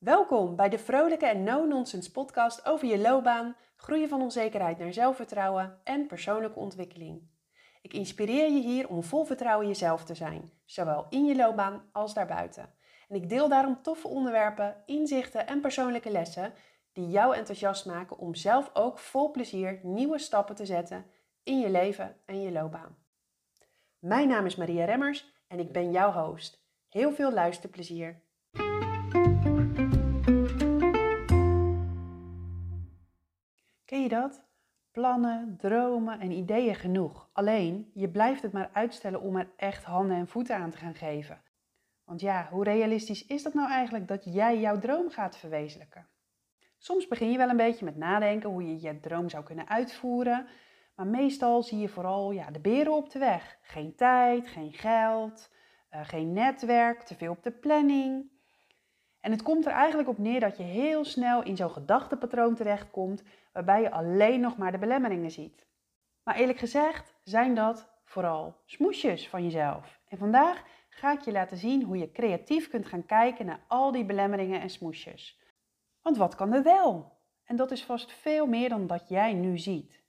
Welkom bij de vrolijke en no-nonsense podcast over je loopbaan, groeien van onzekerheid naar zelfvertrouwen en persoonlijke ontwikkeling. Ik inspireer je hier om vol vertrouwen jezelf te zijn, zowel in je loopbaan als daarbuiten. En ik deel daarom toffe onderwerpen, inzichten en persoonlijke lessen die jou enthousiast maken om zelf ook vol plezier nieuwe stappen te zetten in je leven en je loopbaan. Mijn naam is Maria Remmers en ik ben jouw host. Heel veel luisterplezier. Ken je dat? Plannen, dromen en ideeën genoeg. Alleen, je blijft het maar uitstellen om er echt handen en voeten aan te gaan geven. Want ja, hoe realistisch is dat nou eigenlijk dat jij jouw droom gaat verwezenlijken? Soms begin je wel een beetje met nadenken hoe je je droom zou kunnen uitvoeren. Maar meestal zie je vooral ja, de beren op de weg. Geen tijd, geen geld, uh, geen netwerk, te veel op de planning. En het komt er eigenlijk op neer dat je heel snel in zo'n gedachtepatroon terechtkomt waarbij je alleen nog maar de belemmeringen ziet. Maar eerlijk gezegd zijn dat vooral smoesjes van jezelf. En vandaag ga ik je laten zien hoe je creatief kunt gaan kijken naar al die belemmeringen en smoesjes. Want wat kan er wel? En dat is vast veel meer dan dat jij nu ziet.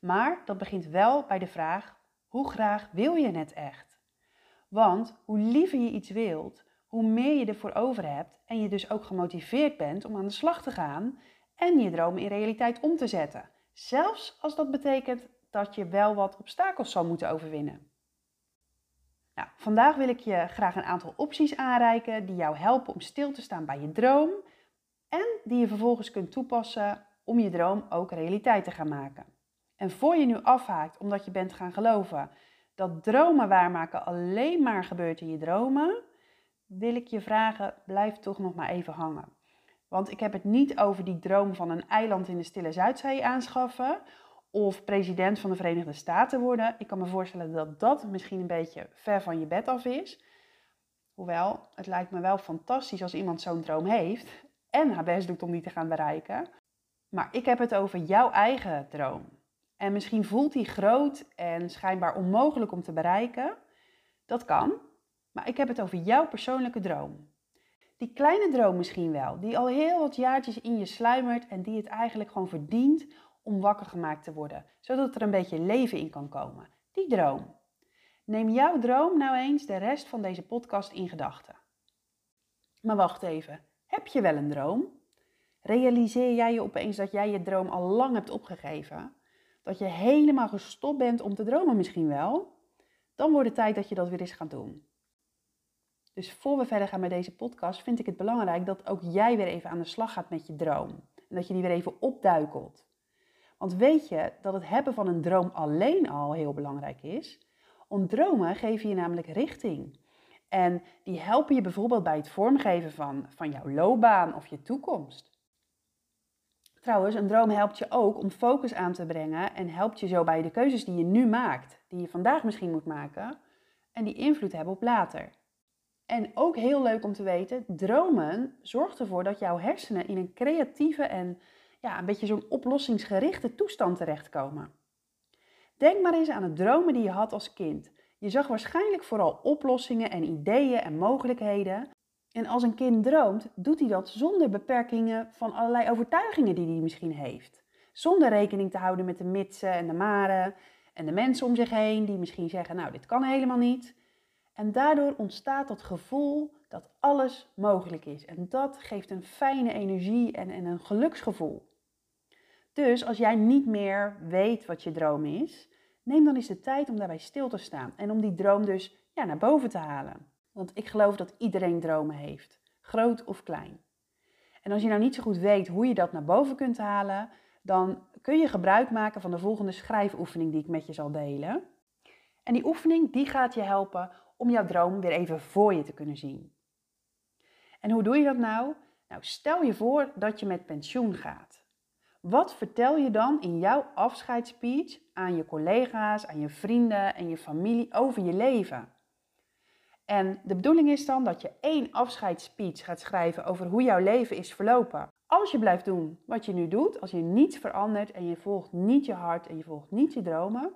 Maar dat begint wel bij de vraag: hoe graag wil je het echt? Want hoe liever je iets wilt, hoe meer je ervoor over hebt en je dus ook gemotiveerd bent om aan de slag te gaan en je droom in realiteit om te zetten. Zelfs als dat betekent dat je wel wat obstakels zal moeten overwinnen. Nou, vandaag wil ik je graag een aantal opties aanreiken die jou helpen om stil te staan bij je droom en die je vervolgens kunt toepassen om je droom ook realiteit te gaan maken. En voor je nu afhaakt omdat je bent gaan geloven dat dromen waarmaken alleen maar gebeurt in je dromen, wil ik je vragen, blijf toch nog maar even hangen. Want ik heb het niet over die droom van een eiland in de Stille Zuidzee aanschaffen of president van de Verenigde Staten worden. Ik kan me voorstellen dat dat misschien een beetje ver van je bed af is. Hoewel, het lijkt me wel fantastisch als iemand zo'n droom heeft en haar best doet om die te gaan bereiken. Maar ik heb het over jouw eigen droom. En misschien voelt die groot en schijnbaar onmogelijk om te bereiken. Dat kan, maar ik heb het over jouw persoonlijke droom. Die kleine droom misschien wel, die al heel wat jaartjes in je sluimert en die het eigenlijk gewoon verdient om wakker gemaakt te worden, zodat er een beetje leven in kan komen. Die droom. Neem jouw droom nou eens de rest van deze podcast in gedachten. Maar wacht even, heb je wel een droom? Realiseer jij je opeens dat jij je droom al lang hebt opgegeven? Dat je helemaal gestopt bent om te dromen misschien wel? Dan wordt het tijd dat je dat weer eens gaat doen. Dus voor we verder gaan met deze podcast, vind ik het belangrijk dat ook jij weer even aan de slag gaat met je droom. En dat je die weer even opduikelt. Want weet je dat het hebben van een droom alleen al heel belangrijk is? Om dromen geven je namelijk richting. En die helpen je bijvoorbeeld bij het vormgeven van, van jouw loopbaan of je toekomst. Trouwens, een droom helpt je ook om focus aan te brengen en helpt je zo bij de keuzes die je nu maakt, die je vandaag misschien moet maken en die invloed hebben op later. En ook heel leuk om te weten, dromen zorgt ervoor dat jouw hersenen in een creatieve en ja, een beetje zo'n oplossingsgerichte toestand terechtkomen. Denk maar eens aan de dromen die je had als kind. Je zag waarschijnlijk vooral oplossingen en ideeën en mogelijkheden. En als een kind droomt, doet hij dat zonder beperkingen van allerlei overtuigingen die hij misschien heeft. Zonder rekening te houden met de mitsen en de maren en de mensen om zich heen die misschien zeggen, nou dit kan helemaal niet. En daardoor ontstaat dat gevoel dat alles mogelijk is. En dat geeft een fijne energie en, en een geluksgevoel. Dus als jij niet meer weet wat je droom is, neem dan eens de tijd om daarbij stil te staan en om die droom dus ja, naar boven te halen. Want ik geloof dat iedereen dromen heeft, groot of klein. En als je nou niet zo goed weet hoe je dat naar boven kunt halen, dan kun je gebruik maken van de volgende schrijfoefening die ik met je zal delen. En die oefening die gaat je helpen om jouw droom weer even voor je te kunnen zien. En hoe doe je dat nou? Nou, stel je voor dat je met pensioen gaat. Wat vertel je dan in jouw afscheidsspeech aan je collega's, aan je vrienden en je familie over je leven? En de bedoeling is dan dat je één afscheidsspeech gaat schrijven over hoe jouw leven is verlopen. Als je blijft doen wat je nu doet, als je niets verandert en je volgt niet je hart en je volgt niet je dromen,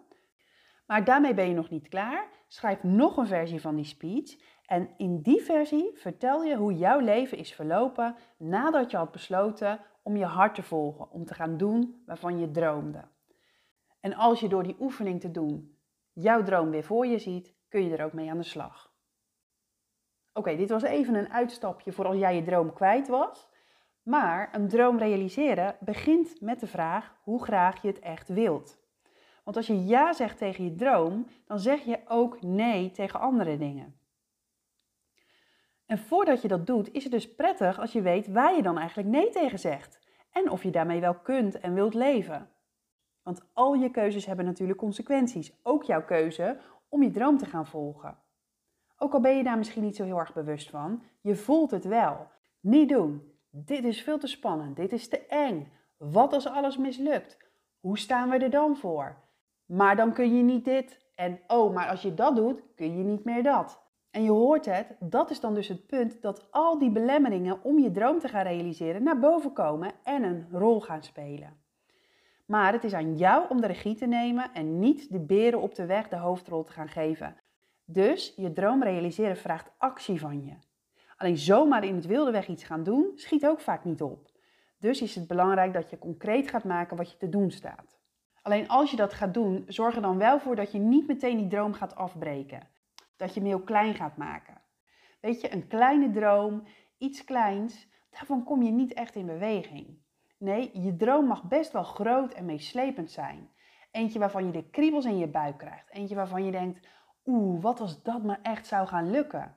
maar daarmee ben je nog niet klaar. Schrijf nog een versie van die speech En in die versie vertel je hoe jouw leven is verlopen nadat je had besloten om je hart te volgen, om te gaan doen waarvan je droomde. En als je door die oefening te doen jouw droom weer voor je ziet, kun je er ook mee aan de slag. Oké, dit was even een uitstapje voor als jij je droom kwijt was. Maar een droom realiseren begint met de vraag hoe graag je het echt wilt. Want als je ja zegt tegen je droom, dan zeg je ook nee tegen andere dingen. En voordat je dat doet, is het dus prettig als je weet waar je dan eigenlijk nee tegen zegt. En of je daarmee wel kunt en wilt leven. Want al je keuzes hebben natuurlijk consequenties. Ook jouw keuze om je droom te gaan volgen. Ook al ben je daar misschien niet zo heel erg bewust van, je voelt het wel. Niet doen. Dit is veel te spannend. Dit is te eng. Wat als alles mislukt? Hoe staan we er dan voor? Maar dan kun je niet dit. En oh, maar als je dat doet, kun je niet meer dat. En je hoort het, dat is dan dus het punt dat al die belemmeringen om je droom te gaan realiseren naar boven komen en een rol gaan spelen. Maar het is aan jou om de regie te nemen en niet de beren op de weg de hoofdrol te gaan geven. Dus je droom realiseren vraagt actie van je. Alleen zomaar in het wilde weg iets gaan doen, schiet ook vaak niet op. Dus is het belangrijk dat je concreet gaat maken wat je te doen staat. Alleen als je dat gaat doen, zorg er dan wel voor dat je niet meteen die droom gaat afbreken. Dat je hem heel klein gaat maken. Weet je, een kleine droom, iets kleins, daarvan kom je niet echt in beweging. Nee, je droom mag best wel groot en meeslepend zijn. Eentje waarvan je de kriebels in je buik krijgt. Eentje waarvan je denkt, oeh, wat als dat maar echt zou gaan lukken.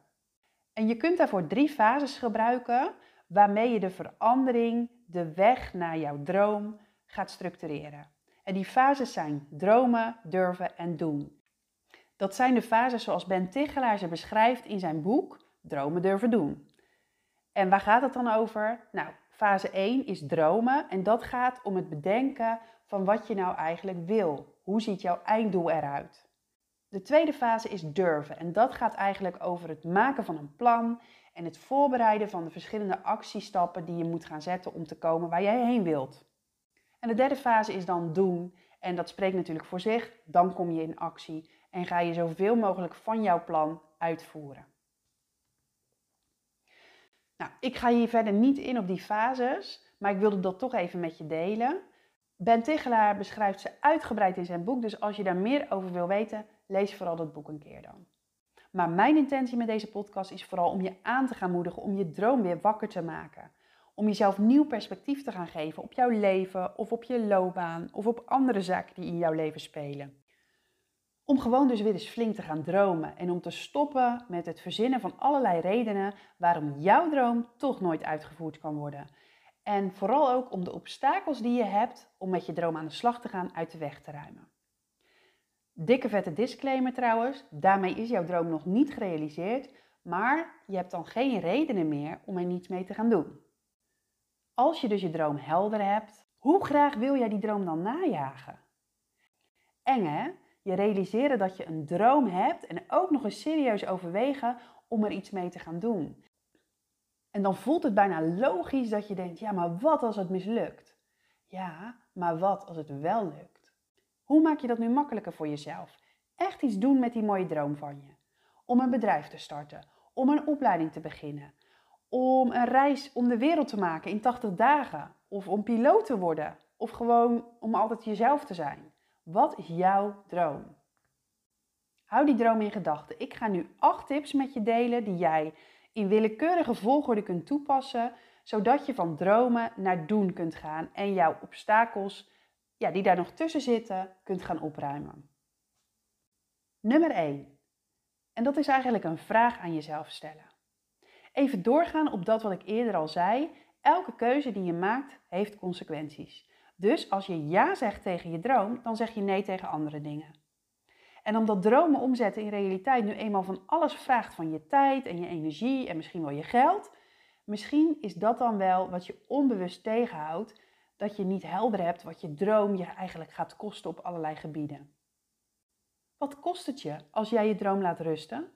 En je kunt daarvoor drie fases gebruiken waarmee je de verandering, de weg naar jouw droom gaat structureren. En die fases zijn dromen, durven en doen. Dat zijn de fases zoals Ben Tichelaar ze beschrijft in zijn boek Dromen durven doen. En waar gaat het dan over? Nou, fase 1 is dromen en dat gaat om het bedenken van wat je nou eigenlijk wil. Hoe ziet jouw einddoel eruit? De tweede fase is durven en dat gaat eigenlijk over het maken van een plan en het voorbereiden van de verschillende actiestappen die je moet gaan zetten om te komen waar jij heen wilt. En de derde fase is dan doen en dat spreekt natuurlijk voor zich. Dan kom je in actie en ga je zoveel mogelijk van jouw plan uitvoeren. Nou, ik ga hier verder niet in op die fases, maar ik wilde dat toch even met je delen. Ben Tichelaar beschrijft ze uitgebreid in zijn boek, dus als je daar meer over wil weten, lees vooral dat boek een keer dan. Maar mijn intentie met deze podcast is vooral om je aan te gaan moedigen om je droom weer wakker te maken. Om jezelf nieuw perspectief te gaan geven op jouw leven of op je loopbaan of op andere zaken die in jouw leven spelen. Om gewoon dus weer eens flink te gaan dromen en om te stoppen met het verzinnen van allerlei redenen waarom jouw droom toch nooit uitgevoerd kan worden. En vooral ook om de obstakels die je hebt om met je droom aan de slag te gaan uit de weg te ruimen. Dikke vette disclaimer trouwens, daarmee is jouw droom nog niet gerealiseerd, maar je hebt dan geen redenen meer om er niets mee te gaan doen. Als je dus je droom helder hebt, hoe graag wil jij die droom dan najagen? Eng hè? Je realiseren dat je een droom hebt en ook nog eens serieus overwegen om er iets mee te gaan doen. En dan voelt het bijna logisch dat je denkt, ja, maar wat als het mislukt? Ja, maar wat als het wel lukt? Hoe maak je dat nu makkelijker voor jezelf? Echt iets doen met die mooie droom van je. Om een bedrijf te starten, om een opleiding te beginnen, om een reis om de wereld te maken in 80 dagen, of om piloot te worden, of gewoon om altijd jezelf te zijn. Wat is jouw droom? Hou die droom in gedachten. Ik ga nu acht tips met je delen die jij in willekeurige volgorde kunt toepassen, zodat je van dromen naar doen kunt gaan en jouw obstakels, ja, die daar nog tussen zitten, kunt gaan opruimen. Nummer 1. En dat is eigenlijk een vraag aan jezelf stellen. Even doorgaan op dat wat ik eerder al zei. Elke keuze die je maakt heeft consequenties. Dus als je ja zegt tegen je droom, dan zeg je nee tegen andere dingen. En omdat dromen omzetten in realiteit nu eenmaal van alles vraagt van je tijd en je energie en misschien wel je geld, misschien is dat dan wel wat je onbewust tegenhoudt, dat je niet helder hebt wat je droom je eigenlijk gaat kosten op allerlei gebieden. Wat kost het je als jij je droom laat rusten?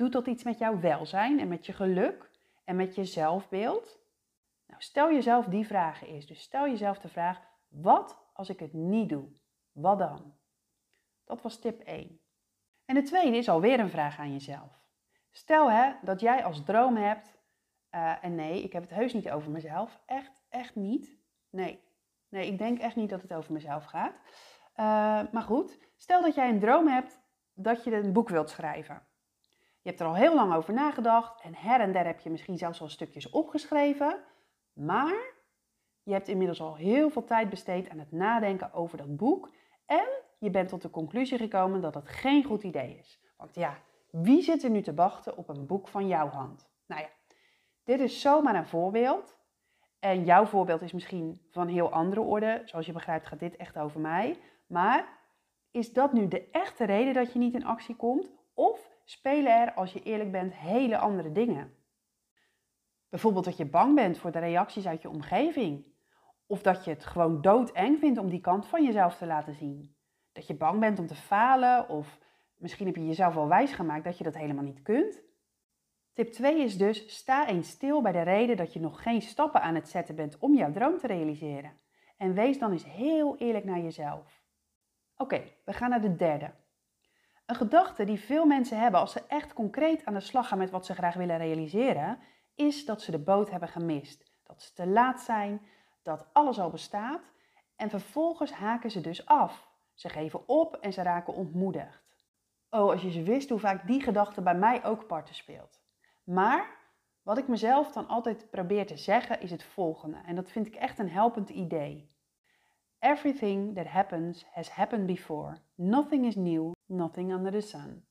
Doet dat iets met jouw welzijn en met je geluk en met je zelfbeeld? Nou, stel jezelf die vragen eerst. Dus stel jezelf de vraag: wat als ik het niet doe? Wat dan? Dat was tip 1. En de tweede is alweer een vraag aan jezelf. Stel hè, dat jij als droom hebt, eh, en nee, ik heb het heus niet over mezelf, echt, echt niet. Nee, nee, ik denk echt niet dat het over mezelf gaat. Uh, maar goed, stel dat jij een droom hebt dat je een boek wilt schrijven. Je hebt er al heel lang over nagedacht en her en der heb je misschien zelfs al stukjes opgeschreven. Maar je hebt inmiddels al heel veel tijd besteed aan het nadenken over dat boek en je bent tot de conclusie gekomen dat het geen goed idee is. Want ja, wie zit er nu te wachten op een boek van jouw hand? Nou ja, dit is zomaar een voorbeeld. En jouw voorbeeld is misschien van heel andere orde. Zoals je begrijpt gaat dit echt over mij. Maar is dat nu de echte reden dat je niet in actie komt? Of spelen er, als je eerlijk bent, hele andere dingen? Bijvoorbeeld dat je bang bent voor de reacties uit je omgeving. Of dat je het gewoon doodeng vindt om die kant van jezelf te laten zien. Dat je bang bent om te falen of misschien heb je jezelf wel wijsgemaakt dat je dat helemaal niet kunt. Tip 2 is dus sta eens stil bij de reden dat je nog geen stappen aan het zetten bent om jouw droom te realiseren. En wees dan eens heel eerlijk naar jezelf. Oké, we gaan naar de derde. Een gedachte die veel mensen hebben als ze echt concreet aan de slag gaan met wat ze graag willen realiseren, is dat ze de boot hebben gemist. Dat ze te laat zijn, dat alles al bestaat en vervolgens haken ze dus af. Ze geven op en ze raken ontmoedigd. Oh, als je ze wist hoe vaak die gedachte bij mij ook parten speelt. Maar wat ik mezelf dan altijd probeer te zeggen is het volgende en dat vind ik echt een helpend idee. Everything that happens has happened before. Nothing is new, nothing under the sun.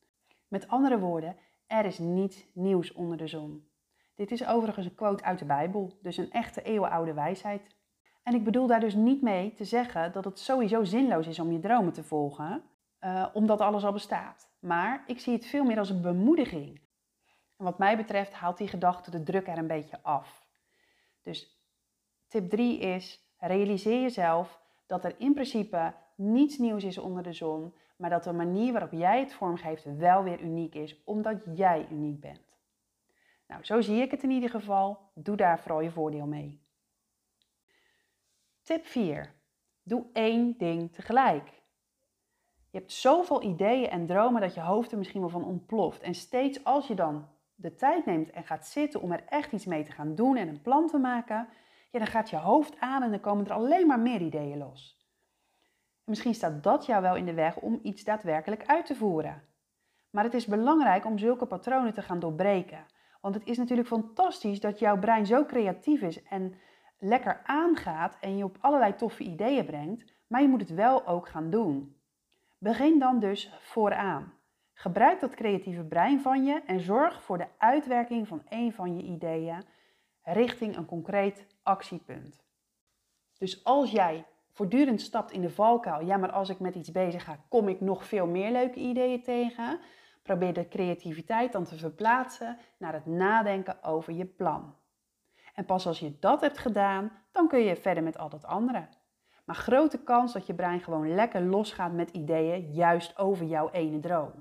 Met andere woorden, er is niets nieuws onder de zon. Dit is overigens een quote uit de Bijbel, dus een echte eeuwenoude wijsheid. En ik bedoel daar dus niet mee te zeggen dat het sowieso zinloos is om je dromen te volgen, uh, omdat alles al bestaat. Maar ik zie het veel meer als een bemoediging. En wat mij betreft haalt die gedachte de druk er een beetje af. Dus tip 3 is: realiseer jezelf dat er in principe niets nieuws is onder de zon, maar dat de manier waarop jij het vormgeeft wel weer uniek is, omdat jij uniek bent. Nou, zo zie ik het in ieder geval. Doe daar vooral je voordeel mee. Tip 4. Doe één ding tegelijk. Je hebt zoveel ideeën en dromen dat je hoofd er misschien wel van ontploft. En steeds als je dan de tijd neemt en gaat zitten om er echt iets mee te gaan doen en een plan te maken, ja, dan gaat je hoofd aan en dan komen er alleen maar meer ideeën los. En misschien staat dat jou wel in de weg om iets daadwerkelijk uit te voeren. Maar het is belangrijk om zulke patronen te gaan doorbreken. Want het is natuurlijk fantastisch dat jouw brein zo creatief is en lekker aangaat en je op allerlei toffe ideeën brengt, maar je moet het wel ook gaan doen. Begin dan dus vooraan. Gebruik dat creatieve brein van je en zorg voor de uitwerking van een van je ideeën richting een concreet actiepunt. Dus als jij voortdurend stapt in de valkuil, ja, maar als ik met iets bezig ga, kom ik nog veel meer leuke ideeën tegen. Probeer de creativiteit dan te verplaatsen naar het nadenken over je plan. En pas als je dat hebt gedaan, dan kun je verder met al dat andere. Maar grote kans dat je brein gewoon lekker losgaat met ideeën juist over jouw ene droom.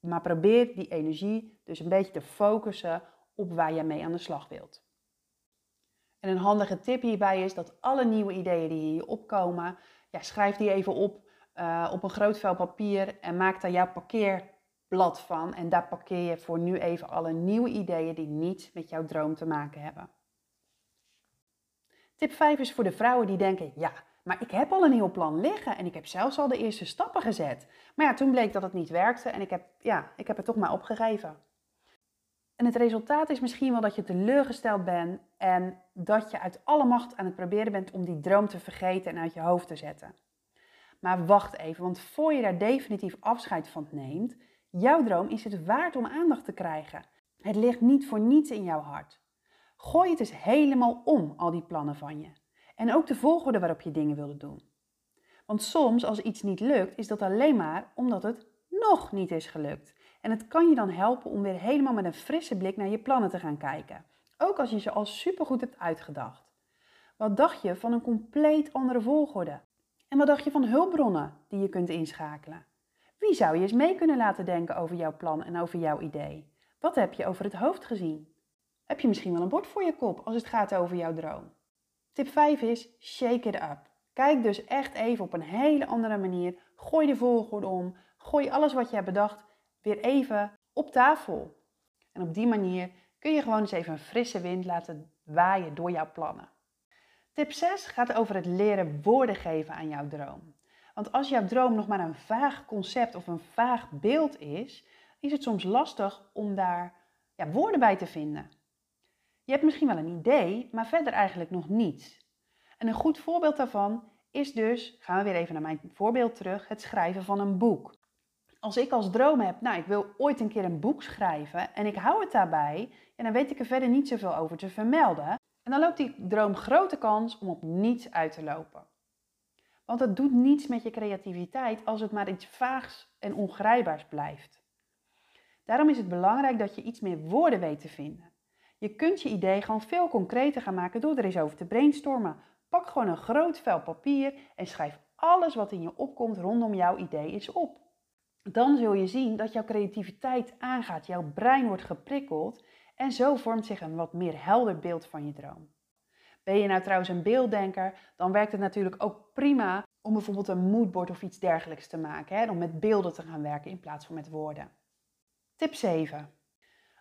Maar probeer die energie dus een beetje te focussen op waar je mee aan de slag wilt. En een handige tip hierbij is dat alle nieuwe ideeën die hier opkomen, ja, schrijf die even op uh, op een groot vel papier en maak daar jouw parkeerblad van. En daar parkeer je voor nu even alle nieuwe ideeën die niets met jouw droom te maken hebben. Tip 5 is voor de vrouwen die denken: ja, maar ik heb al een heel plan liggen en ik heb zelfs al de eerste stappen gezet. Maar ja, toen bleek dat het niet werkte en ik heb, ja, ik heb het toch maar opgegeven. En het resultaat is misschien wel dat je teleurgesteld bent en dat je uit alle macht aan het proberen bent om die droom te vergeten en uit je hoofd te zetten. Maar wacht even, want voor je daar definitief afscheid van neemt, jouw droom is het waard om aandacht te krijgen. Het ligt niet voor niets in jouw hart. Gooi het eens helemaal om, al die plannen van je. En ook de volgorde waarop je dingen wilde doen. Want soms, als iets niet lukt, is dat alleen maar omdat het nog niet is gelukt. En het kan je dan helpen om weer helemaal met een frisse blik naar je plannen te gaan kijken. Ook als je ze al supergoed hebt uitgedacht. Wat dacht je van een compleet andere volgorde? En wat dacht je van hulpbronnen die je kunt inschakelen? Wie zou je eens mee kunnen laten denken over jouw plan en over jouw idee? Wat heb je over het hoofd gezien? Heb je misschien wel een bord voor je kop als het gaat over jouw droom? Tip 5 is shake it up. Kijk dus echt even op een hele andere manier. Gooi de volgorde om. Gooi alles wat je hebt bedacht weer even op tafel. En op die manier kun je gewoon eens even een frisse wind laten waaien door jouw plannen. Tip 6 gaat over het leren woorden geven aan jouw droom. Want als jouw droom nog maar een vaag concept of een vaag beeld is, is het soms lastig om daar ja, woorden bij te vinden. Je hebt misschien wel een idee, maar verder eigenlijk nog niets. En een goed voorbeeld daarvan is dus, gaan we weer even naar mijn voorbeeld terug, het schrijven van een boek. Als ik als droom heb, nou ik wil ooit een keer een boek schrijven en ik hou het daarbij, en dan weet ik er verder niet zoveel over te vermelden. En dan loopt die droom grote kans om op niets uit te lopen. Want het doet niets met je creativiteit als het maar iets vaags en ongrijpbaars blijft. Daarom is het belangrijk dat je iets meer woorden weet te vinden. Je kunt je idee gewoon veel concreter gaan maken door er eens over te brainstormen. Pak gewoon een groot vel papier en schrijf alles wat in je opkomt rondom jouw idee eens op. Dan zul je zien dat jouw creativiteit aangaat, jouw brein wordt geprikkeld en zo vormt zich een wat meer helder beeld van je droom. Ben je nou trouwens een beelddenker, dan werkt het natuurlijk ook prima om bijvoorbeeld een moodboard of iets dergelijks te maken. Hè? Om met beelden te gaan werken in plaats van met woorden. Tip 7.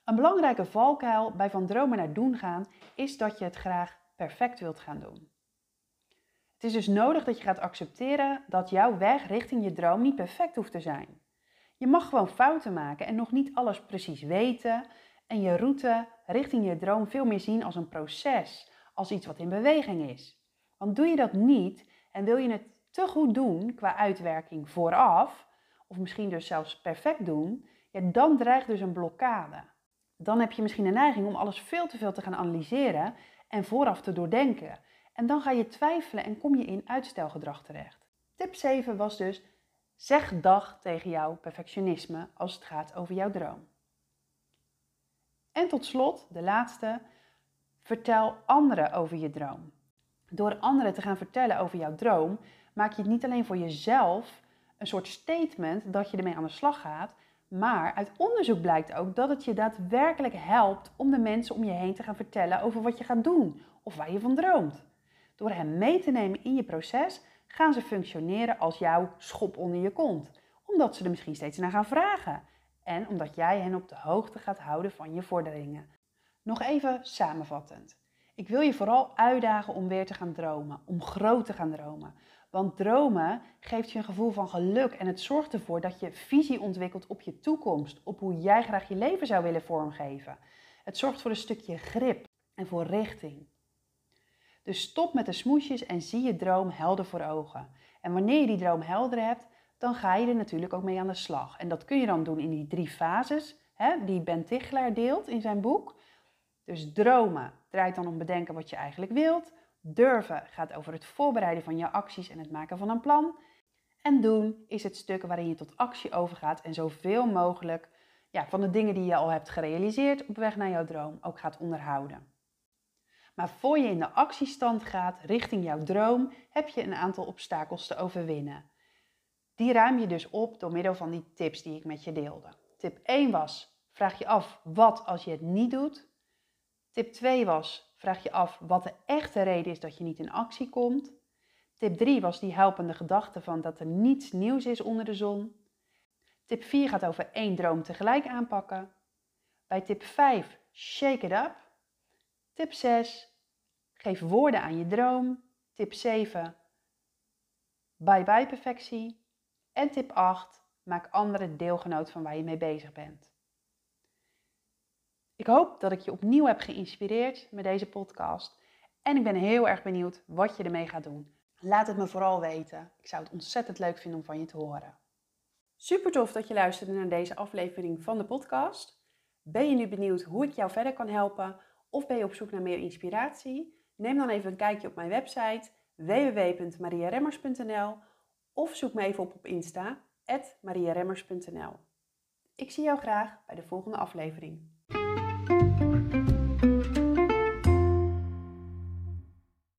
Een belangrijke valkuil bij van dromen naar doen gaan is dat je het graag perfect wilt gaan doen. Het is dus nodig dat je gaat accepteren dat jouw weg richting je droom niet perfect hoeft te zijn. Je mag gewoon fouten maken en nog niet alles precies weten en je route richting je droom veel meer zien als een proces, als iets wat in beweging is. Want doe je dat niet en wil je het te goed doen qua uitwerking vooraf, of misschien dus zelfs perfect doen, ja, dan dreigt dus een blokkade. Dan heb je misschien een neiging om alles veel te veel te gaan analyseren en vooraf te doordenken. En dan ga je twijfelen en kom je in uitstelgedrag terecht. Tip 7 was dus: zeg dag tegen jouw perfectionisme als het gaat over jouw droom. En tot slot, de laatste, vertel anderen over je droom. Door anderen te gaan vertellen over jouw droom, maak je het niet alleen voor jezelf een soort statement dat je ermee aan de slag gaat, maar uit onderzoek blijkt ook dat het je daadwerkelijk helpt om de mensen om je heen te gaan vertellen over wat je gaat doen of waar je van droomt. Door hen mee te nemen in je proces gaan ze functioneren als jouw schop onder je kont, omdat ze er misschien steeds naar gaan vragen en omdat jij hen op de hoogte gaat houden van je vorderingen. Nog even samenvattend. Ik wil je vooral uitdagen om weer te gaan dromen, om groot te gaan dromen. Want dromen geeft je een gevoel van geluk en het zorgt ervoor dat je visie ontwikkelt op je toekomst, op hoe jij graag je leven zou willen vormgeven. Het zorgt voor een stukje grip en voor richting. Dus stop met de smoesjes en zie je droom helder voor ogen. En wanneer je die droom helder hebt, dan ga je er natuurlijk ook mee aan de slag. En dat kun je dan doen in die drie fases hè, die Ben Tichelaar deelt in zijn boek. Dus dromen draait dan om bedenken wat je eigenlijk wilt. Durven gaat over het voorbereiden van je acties en het maken van een plan. En doen is het stuk waarin je tot actie overgaat en zoveel mogelijk ja, van de dingen die je al hebt gerealiseerd op weg naar jouw droom ook gaat onderhouden. Maar voor je in de actiestand gaat richting jouw droom, heb je een aantal obstakels te overwinnen. Die ruim je dus op door middel van die tips die ik met je deelde. Tip 1 was: vraag je af wat als je het niet doet. Tip 2 was: vraag je af wat de echte reden is dat je niet in actie komt. Tip 3 was die helpende gedachte van dat er niets nieuws is onder de zon. Tip 4 gaat over één droom tegelijk aanpakken. Bij tip 5 shake it up. Tip 6 geef woorden aan je droom. Tip 7 bye bye perfectie. En tip 8 maak anderen deelgenoot van waar je mee bezig bent. Ik hoop dat ik je opnieuw heb geïnspireerd met deze podcast. En ik ben heel erg benieuwd wat je ermee gaat doen. Laat het me vooral weten. Ik zou het ontzettend leuk vinden om van je te horen. Super tof dat je luisterde naar deze aflevering van de podcast. Ben je nu benieuwd hoe ik jou verder kan helpen? Of ben je op zoek naar meer inspiratie? Neem dan even een kijkje op mijn website www.mariaremmers.nl of zoek me even op op Insta, mariaremmers.nl. Ik zie jou graag bij de volgende aflevering.